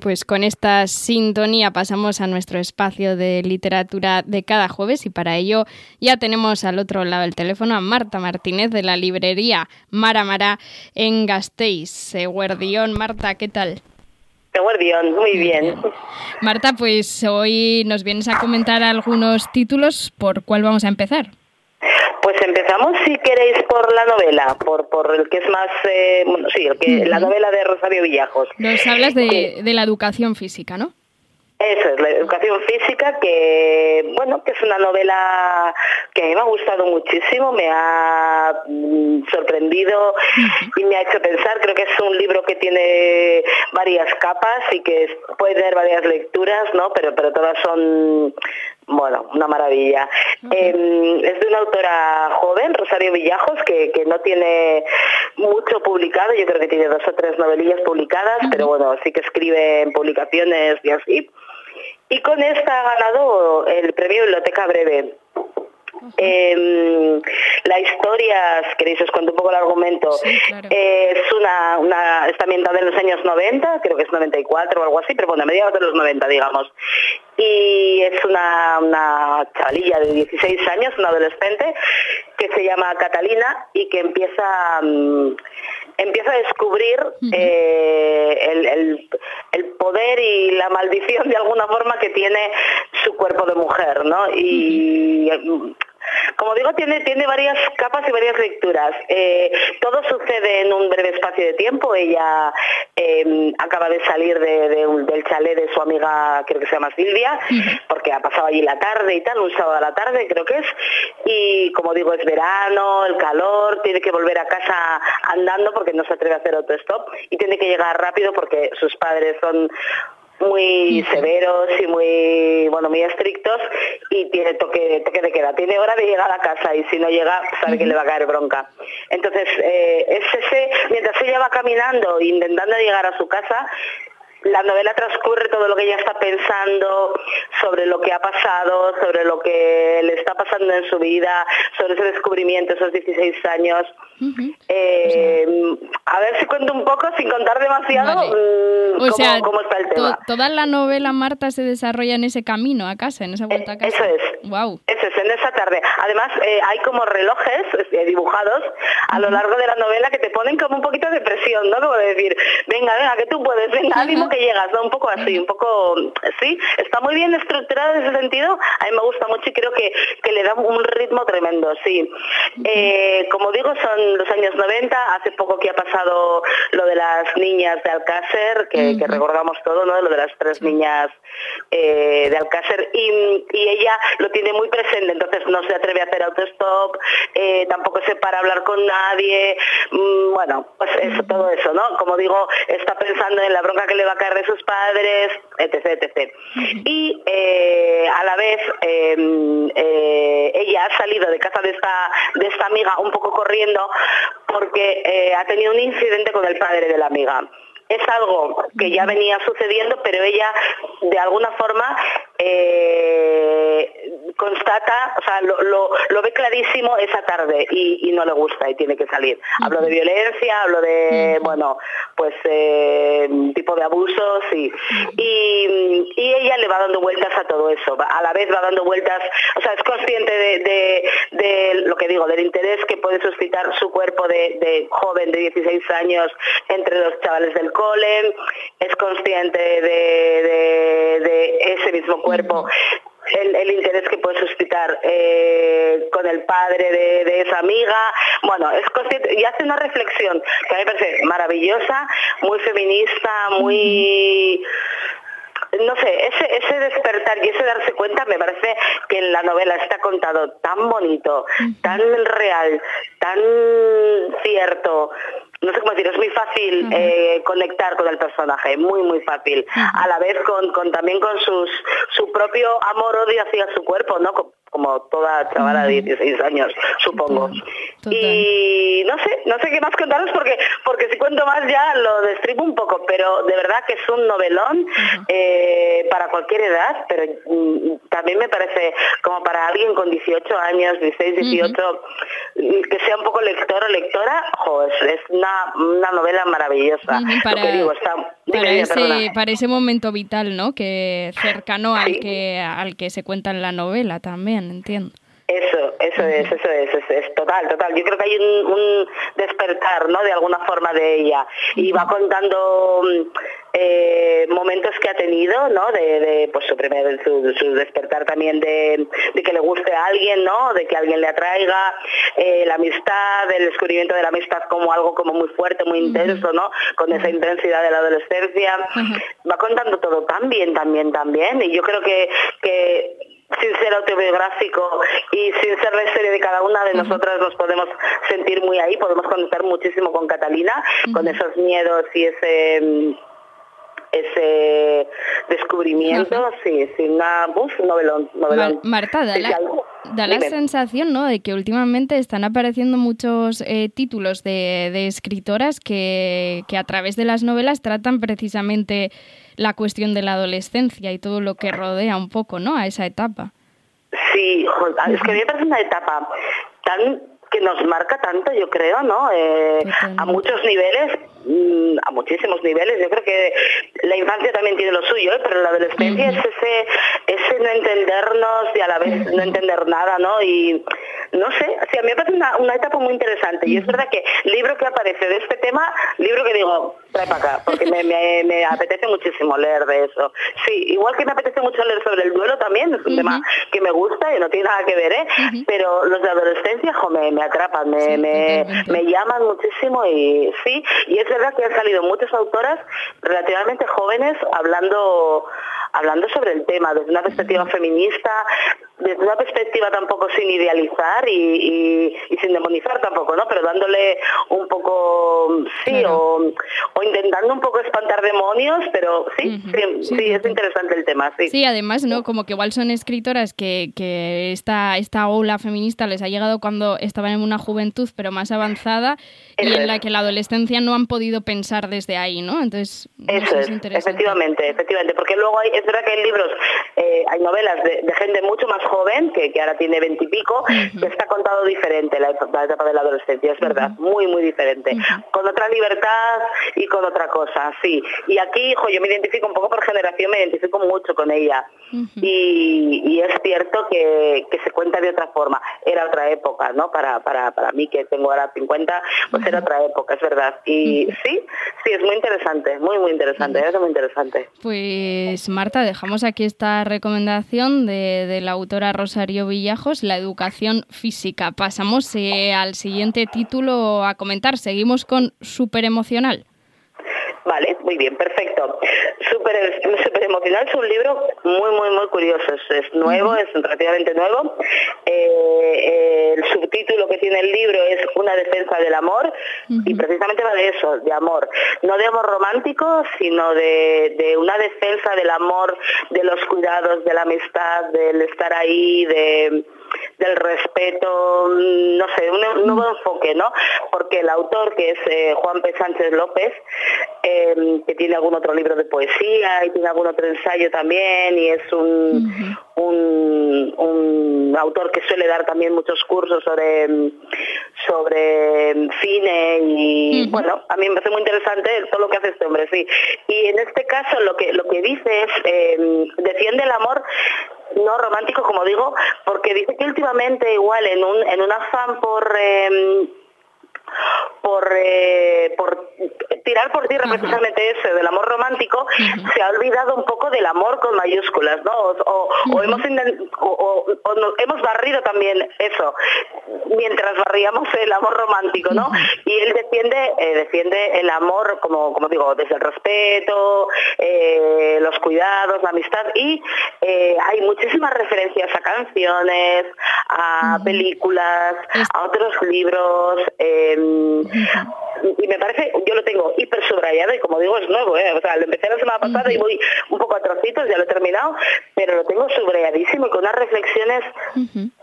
pues con esta sintonía pasamos a nuestro espacio de literatura de cada jueves y para ello ya tenemos al otro lado del teléfono a Marta Martínez de la librería Mara Mara en Gasteiz. Guardión, Marta, ¿qué tal? Guardión, muy bien. Marta, pues hoy nos vienes a comentar algunos títulos. ¿Por cuál vamos a empezar? Pues empezamos, si queréis, por la novela, por, por el que es más, eh, sí, el que, la novela de Rosario Villajos. Nos hablas de, de la educación física, ¿no? Eso es, la educación física, que bueno, que es una novela que a mí me ha gustado muchísimo, me ha mm, sorprendido y me ha hecho pensar. Creo que es un libro que tiene varias capas y que puede tener varias lecturas, ¿no? Pero, pero todas son bueno, una maravilla. Em, es de una autora joven, Rosario Villajos, que, no tiene mucho publicado, yo creo que tiene dos o tres novelillas publicadas, pero bueno, sí que escribe en publicaciones y así. Y con esta ha ganado el premio Biblioteca Breve. Em, la historia, si queréis os cuento un poco el argumento, es una, una, está ambientada en los años 90, creo que es 94 o algo así, pero bueno, a mediados de los 90, digamos. Y es una, una chavalilla de 16 años, una adolescente, que se llama Catalina y que empieza... Mm, empieza a descubrir eh, el, poder y la maldición de alguna forma que tiene su cuerpo de mujer, ¿no? Y como digo, tiene, tiene varias capas y varias lecturas. Eh, todo sucede en un breve espacio de tiempo. Ella em, acaba de salir del chalet de su amiga, creo que se llama Silvia, porque ha pasado allí la tarde y tal, un sábado a la tarde creo que es. Y como digo, es verano, el calor, tiene que volver a casa andando porque no se atreve a hacer autostop y tiene que llegar rápido porque sus padres son muy severos y muy bueno muy estrictos y tiene toque, toque de queda. Tiene hora de llegar a casa y si no llega sabe que le va a caer bronca. Entonces eh, es ese mientras ella va caminando intentando llegar a su casa la novela transcurre todo lo que ella está pensando sobre lo que ha pasado, sobre lo que le está pasando en su vida, sobre ese descubrimiento, esos 16 años. Eh, a ver si cuento un poco, sin contar demasiado, mm, cómo, está el tema. toda la novela, Marta, se desarrolla en ese camino a casa, en esa vuelta a casa. Eso es. Wow. Eso es, en esa tarde. Además, eh, hay como relojes eh, dibujados a lo largo de la novela que te ponen como un poquito de presión, ¿no? Como de decir, venga, venga, que tú puedes, venga, ánimo que llegas, ¿no? Un poco así, un poco, sí. Está muy bien estructurado en ese sentido. A mí me gusta mucho y creo que, que le da un ritmo tremendo, sí. como digo, son los años 90, hace poco que ha pasado lo de las niñas de Alcácer, que, recordamos todo, ¿no? Lo de las tres niñas eh, de Alcácer, y, ella lo tiene muy presente, entonces no se atreve a hacer autostop, eh, tampoco se para hablar con nadie, mm, bueno, pues eso, todo eso, ¿no? Como digo, está pensando en la bronca que le va a caer de sus padres, etc. etc. Y eh, a la vez em, ella ha salido de casa de esta, de esta amiga un poco corriendo porque eh, ha tenido un incidente con el padre de la amiga es algo que ya venía sucediendo, pero ella de alguna forma eh, constata, o sea, lo, ve clarísimo esa tarde y, no le gusta y tiene que salir. Hablo de violencia, hablo de, bueno, pues eh, tipo de abusos y, y, ella le va dando vueltas a todo eso, a la vez va dando vueltas, o sea, es consciente de, lo que digo, del interés que puede suscitar su cuerpo de, joven de 16 años entre los chavales del cole, es consciente de ese mismo cuerpo el, interés que puede suscitar eh, con el padre de, esa amiga. Bueno, es y hace una reflexión que a mí me parece maravillosa, muy feminista, muy no sé, ese, ese despertar y ese darse cuenta me parece que en la novela está contado tan bonito, tan real, tan cierto, no sé cómo decir, es muy fácil eh, conectar con el personaje, muy, muy fácil. A la vez con, con también con sus, su propio amor-odio hacia su cuerpo, ¿no? Como toda chavala de 16 años, supongo. Y no sé, no sé qué más contaros porque porque si cuento más ya lo destripo un poco, pero de verdad que es un novelón eh, para cualquier edad, pero mm, también me parece como para alguien con 18 años, 16, 18, que sea un poco lector o lectora, es, una, una, novela maravillosa. para, ese, para ese momento vital, ¿no? Que cercano al que al que se cuenta en la novela también, entiendo. Eso, eso es, eso es, es, total, total. Yo creo que hay un, despertar, ¿no? De alguna forma de ella. Y va contando mm, eh, momentos que ha tenido, ¿no? De, pues su primer, su, despertar también de, que le guste a alguien, ¿no? De que alguien le atraiga, eh, la amistad, el descubrimiento de la amistad como algo como muy fuerte, muy intenso, ¿no? Con esa intensidad de la adolescencia. Va contando todo tan bien, también, también. Y yo creo que, que sin ser autobiográfico y sin ser la historia de cada una de nosotras nos podemos sentir muy ahí, podemos conectar muchísimo con Catalina, con esos miedos y ese ese descubrimiento, sí, sí, una, bus, un novelón. Marta, da la, da la sensación ¿no? de que últimamente están apareciendo muchos eh, títulos de, de escritoras que, que, a través de las novelas tratan precisamente la cuestión de la adolescencia y todo lo que rodea un poco, ¿no? A esa etapa. Sí, es que a mí me parece una etapa tan que nos marca tanto, yo creo, ¿no? Eh, a muchos niveles, a muchísimos niveles. Yo creo que la infancia también tiene lo suyo, ¿eh? pero la adolescencia es ese, ese no entendernos y a la vez no entender nada, ¿no? Y no sé, sí, a mí me parece una, etapa muy interesante. Y es verdad que libro que aparece de este tema, libro que digo, trae para acá, porque me, apetece muchísimo leer de eso. Sí, igual que me apetece mucho leer sobre el duelo también, es un tema que me gusta y no tiene nada que ver, ¿eh? Pero los de adolescencia, jo, me, atrapan, me, me, llaman muchísimo y sí, y es verdad que han salido muchas autoras relativamente jóvenes hablando hablando sobre el tema desde una perspectiva feminista, desde una perspectiva tampoco sin idealizar y, sin demonizar tampoco, ¿no? Pero dándole un poco, sí, o, intentando un poco espantar demonios, pero sí, sí, es interesante el tema, sí. Sí, además, ¿no? Como que igual son escritoras que, que esta, esta ola feminista les ha llegado cuando estaban en una juventud, pero más avanzada, y en la que la adolescencia no han podido pensar desde ahí, ¿no? Entonces, eso es, efectivamente, efectivamente, porque luego hay, es verdad que hay libros, eh, hay novelas de, de gente mucho más joven, que, ahora tiene veintipico, que está contado diferente la, etapa de la adolescencia, es verdad, muy, muy diferente. Con otra libertad y con otra cosa, sí. Y aquí, hijo, yo me identifico un poco por generación, me identifico mucho con ella. y, es cierto que, se cuenta de otra forma. Era otra época, ¿no? Para, para, para mí, que tengo ahora 50, pues era otra época, es verdad. Y sí, sí, es muy interesante, muy, muy interesante, es muy interesante. Pues Marta, dejamos aquí esta recomendación de, de la autora Rosario Villajos, La educación física. Pasamos eh, al siguiente título a comentar. Seguimos con Super Emocional. Vale, muy bien, perfecto. Super, super emocional es un libro muy, muy, muy curioso. Es, nuevo, es relativamente nuevo. Eh, el subtítulo que tiene el libro es Una defensa del amor y precisamente va de eso, de amor. No de amor romántico, sino de, de una defensa del amor, de los cuidados, de la amistad, del estar ahí, de del respeto, no sé, un, nuevo enfoque, ¿no? Porque el autor, que es eh, Juan P. Sánchez López, em, que tiene algún otro libro de poesía y tiene algún otro ensayo también, y es un, un, autor que suele dar también muchos cursos sobre, sobre cine y, bueno, a mí me parece muy interesante todo lo que hace este hombre, sí. Y en este caso lo que, lo que dice es, em, defiende el amor no romántico, como digo, porque dice que últimamente igual en un, en un afán por... Eh, por, eh, por tirar por tierra precisamente ese del amor romántico, se ha olvidado un poco del amor con mayúsculas, ¿no? O, hemos, o, hemos barrido también eso, mientras barríamos el amor romántico, ¿no? Y él defiende, eh, defiende el amor, como, como digo, desde el respeto, eh, los cuidados, la amistad, y hay muchísimas referencias a canciones, a películas, a otros libros, y me parece, yo lo tengo hiper subrayado y como digo es nuevo, ¿eh? o sea, lo empecé semana pasada y voy un poco a trocitos, ya lo he terminado, pero lo tengo subrayadísimo y con unas reflexiones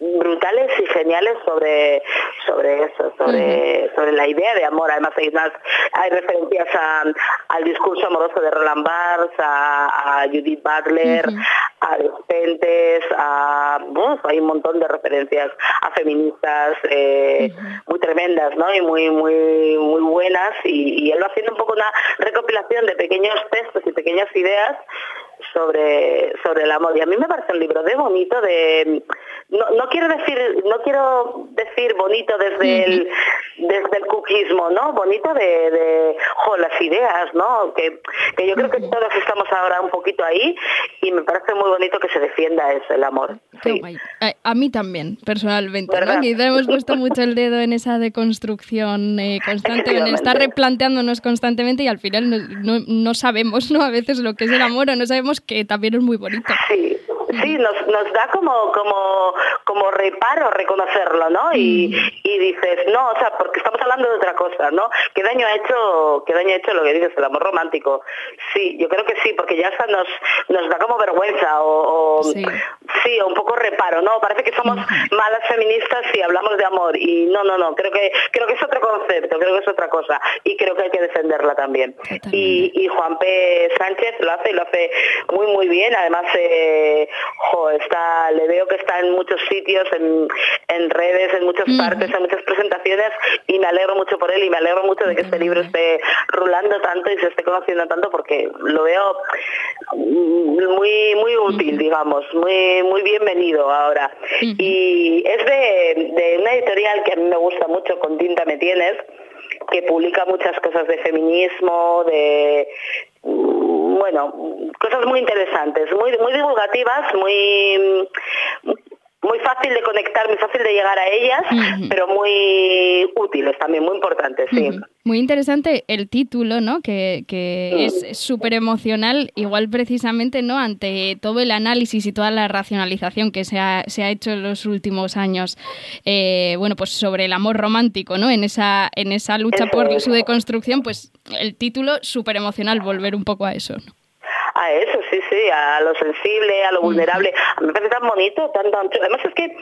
brutales y geniales sobre, sobre eso, sobre, sobre la idea de amor. Además hay, hay referencias al discurso amoroso de Roland Barthes, a, Judith Butler, a Despentes, a, hay un montón de referencias a feministas eh, muy tremendas ¿no? y muy, muy, muy buenas y, y él va haciendo un poco una recopilación de pequeños textos y pequeñas ideas sobre, sobre el amor. Y a mí me parece un libro de bonito, de no, no quiero decir, no quiero decir bonito desde el desde el cuquismo, ¿no? Bonito de, de las ideas, ¿no? Que, que yo creo que todos estamos ahora un poquito ahí y me parece muy bonito que se defienda eso, el amor. A, mí también, personalmente, ¿no? Quizá hemos puesto mucho el dedo en esa deconstrucción eh, constante, en estar replanteándonos constantemente y al final no, no, no sabemos, ¿no? A veces lo que es el amor o no sabemos que también es muy bonito. Sí, sí, nos, nos da como, como, como reparo reconocerlo, ¿no? Y, mm. y dices, no, o sea, porque estamos hablando de otra cosa, ¿no? ¿Qué daño ha hecho, qué daño ha hecho lo que dices, el amor romántico? Sí, yo creo que sí, porque ya hasta nos, nos da como vergüenza o, sí. un poco reparo, ¿no? Parece que somos malas feministas si hablamos de amor y no, no, no, creo que, creo que es otro concepto, creo que es otra cosa y creo que hay que defenderla también. Y, y Juan P. Sánchez lo hace y lo hace muy, muy bien, además eh, está, le veo que está en muchos sitios, en, en redes, en muchas partes, en muchas presentaciones y me alegro mucho por él y me alegro mucho de que este libro esté rulando tanto y se esté conociendo tanto porque lo veo muy muy útil, digamos, muy muy bienvenido ahora. Y es de, de una editorial que a mí me gusta mucho, con Tinta Me Tienes, que publica muchas cosas de feminismo, de bueno, cosas muy interesantes, muy muy divulgativas, muy muy fácil de conectar, muy fácil de llegar a ellas, pero muy útiles también, muy importantes, sí. Muy interesante el título, ¿no? Que, que es súper emocional, igual precisamente, ¿no? Ante todo el análisis y toda la racionalización que se ha, se ha hecho en los últimos años, eh, bueno, pues sobre el amor romántico, ¿no? En esa, en esa lucha por su deconstrucción, pues el título súper emocional, volver un poco a eso, ¿no? A eso, sí, sí, a lo sensible, a lo vulnerable. A mí me parece tan bonito, tan, tan Además es que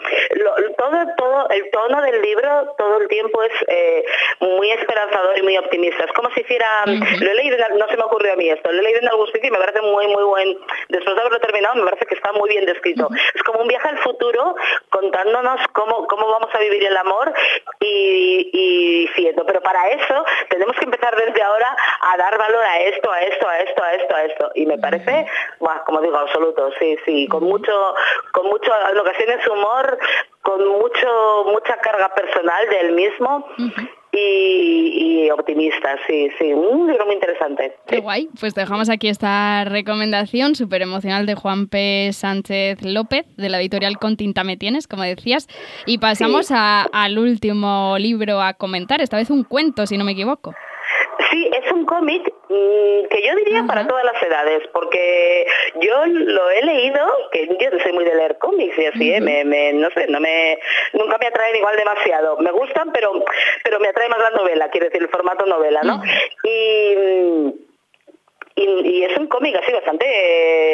todo, todo, el tono del libro todo el tiempo es eh, muy esperanzador y muy optimista. Es como si hiciera, lo he leído, no se me ocurrió a mí esto, lo he leído en algún sitio y me parece muy, muy buen, después de haberlo terminado, me parece que está muy bien descrito. Es como un viaje al futuro contándonos cómo, cómo vamos a vivir el amor y, y siendo. Pero para eso tenemos que empezar desde ahora a dar valor a esto, a esto, a esto, a esto, a esto. Y me parece, como digo, absoluto, sí, sí, con mucho, con mucho, en ocasiones humor, con mucho, mucha carga personal del mismo. Y, optimista, sí, sí, un libro muy interesante. Qué guay, pues dejamos aquí esta recomendación súper emocional de Juan P. Sánchez López, de la editorial Con Tinta Me Tienes, como decías, y pasamos al último libro a comentar, esta vez un cuento, si no me equivoco. Sí, es un cómic mm, que yo diría para todas las edades, porque yo lo he leído, que yo no soy muy de leer cómics y así, ¿eh? me, no sé, no me, nunca me atraen igual demasiado. Me gustan, pero, pero me atrae más la novela, quiero decir, el formato novela, ¿no? Y mm, y, es un cómic así bastante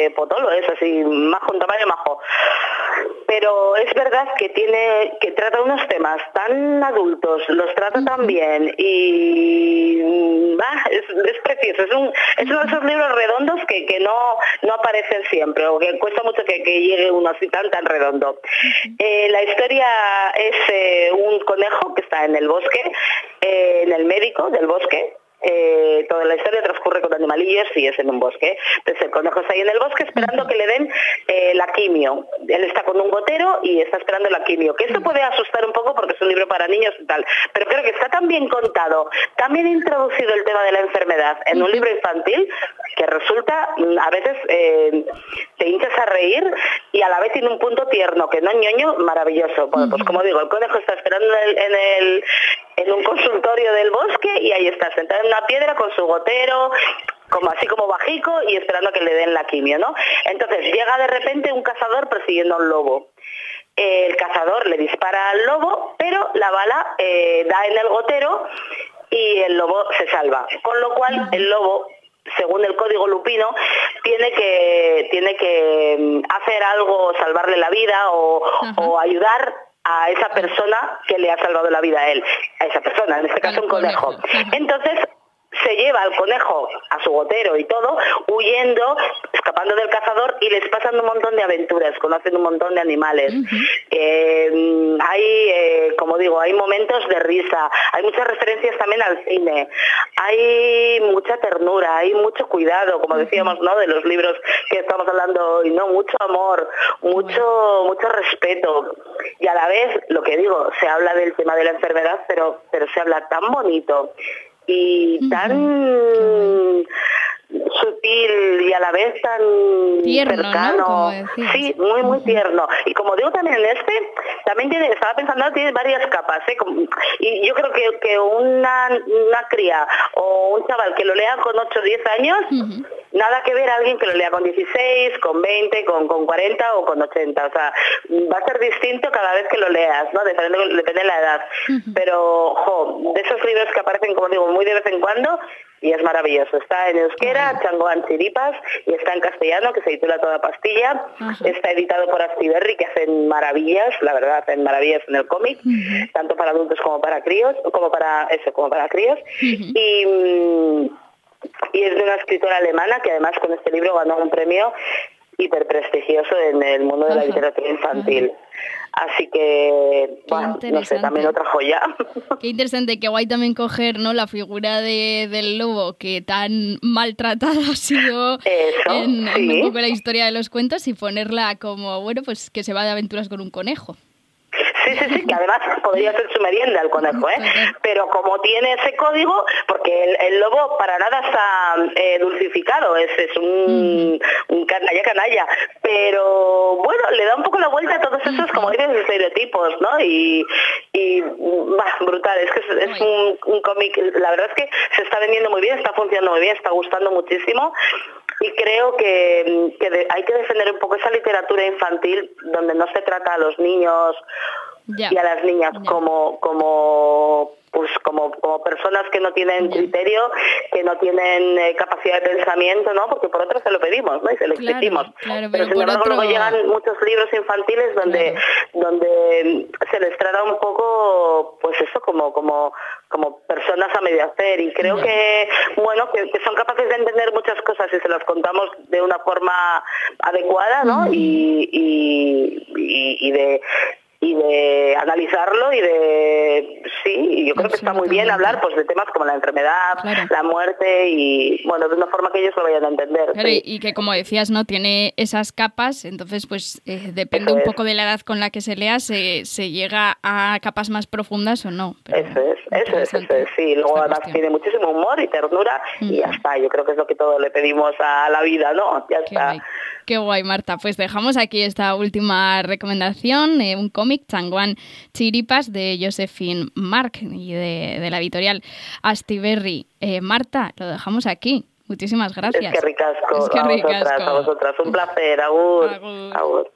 eh, potolo, es así, majo, un tamaño majo. Pero es verdad que tiene, que trata unos temas tan adultos, los trata tan bien y mm, es, precioso, es, un, es uno de esos libros redondos que, que no, no aparecen siempre o que cuesta mucho que, llegue uno así tan tan redondo. Eh, la historia es eh, un conejo que está en el bosque, en el médico del bosque, eh, toda la historia transcurre con animalillos y es en un bosque. Entonces el conejo está ahí en el bosque esperando que le den eh, la quimio. Él está con un gotero y está esperando la quimio. Que esto puede asustar un poco porque es un libro para niños y tal. Pero creo que está tan bien contado, tan bien introducido el tema de la enfermedad en un libro infantil que resulta mm, a veces eh, te hinchas a reír y a la vez tiene un punto tierno, que no ñoño, maravilloso. pues como digo, el conejo está esperando en el, en un consultorio del bosque y ahí está sentado en una piedra con su gotero, como así como bajico y esperando que le den la quimio, ¿no? Entonces llega de repente un cazador persiguiendo a un lobo. El cazador le dispara al lobo, pero la bala eh, da en el gotero y el lobo se salva. Con lo cual el lobo según el código lupino, tiene que, tiene que mm, hacer algo, salvarle la vida o, o ayudar a esa persona que le ha salvado la vida a él, a esa persona, en este caso un conejo. Entonces se lleva al conejo a su gotero y todo, huyendo, escapando del cazador y les pasan un montón de aventuras, conocen un montón de animales. Eh, hay, eh, como digo, hay momentos de risa, hay muchas referencias también al cine, hay mucha ternura, hay mucho cuidado, como decíamos, ¿no? De los libros que estamos hablando hoy, ¿no? Mucho amor, mucho, mucho respeto. Y a la vez, lo que digo, se habla del tema de la enfermedad, pero, pero se habla tan bonito y tan sutil y a la vez tan cercano. Sí, muy, muy tierno. Y como digo también en este, también tiene, estaba pensando, tiene varias capas. ¿eh? Y yo creo que, que una, una cría o un chaval que lo lea con 8 o 10 años, nada que ver a alguien que lo lea con 16, con 20, con, con 40 o con 80. O sea, va a ser distinto cada vez que lo leas, ¿no? Depende, depende de la edad. Pero, ojo, de esos libros que aparecen, como digo, muy de vez en cuando, y es maravilloso. Está en euskera, Changoan Chiripas, y está en castellano, que se titula Toda Pastilla. Está editado por Astiberri, que hacen maravillas, la verdad, hacen maravillas en el cómic, tanto para adultos como para críos, como para eso, como para críos. Y mm, y es de una escritora alemana que además con este libro ganó un premio hiperprestigioso en el mundo de la literatura infantil. Así que, no sé, también otra joya. Qué interesante, qué guay también coger ¿no? la figura de, del lobo que tan maltratada ha sido en, un poco la historia de los cuentos y ponerla como, bueno, pues que se va de aventuras con un conejo. Sí, sí, sí, que además podría ser su merienda el conejo, ¿eh? Pero como tiene ese código, porque el, lobo para nada está eh, dulcificado, es, es un, un, canalla canalla, pero bueno, le da un poco la vuelta a todos esos, como dices, estereotipos, ¿no? Y, y bah, brutal, es que es, un, un cómic, la verdad es que se está vendiendo muy bien, está funcionando muy bien, está gustando muchísimo. Y creo que, hay que defender un poco esa literatura infantil donde no se trata a los niños y a las niñas como como pues como, como personas que no tienen criterio, que no tienen eh, capacidad de pensamiento, ¿no? Porque por otro se lo pedimos, ¿no? Y se lo exigimos. pero, sin embargo luego llegan muchos libros infantiles donde donde se les trata un poco, pues eso, como como como personas a medio hacer y creo que bueno que, son capaces de entender muchas cosas y se las contamos de una forma adecuada ¿no? y, y, de y de analizarlo y de yo creo que está muy bien hablar pues de temas como la enfermedad la muerte y bueno de una forma que ellos lo vayan a entender. Y que como decías no tiene esas capas entonces pues eh, depende un poco de la edad con la que se lea se, se llega a capas más profundas o no eso es eso es, eso es sí. luego además tiene muchísimo humor y ternura y ya está yo creo que es lo que todos le pedimos a la vida no ya está. Qué guay, Marta. Pues dejamos aquí esta última recomendación, eh, un cómic, Changuan Chiripas, de Josephine Mark. Y de, la editorial Astiberri. Eh, Marta, lo dejamos aquí. Muchísimas gracias. Es que ricasco. Es que ricasco. A vosotras, Un placer. Agur. Agur.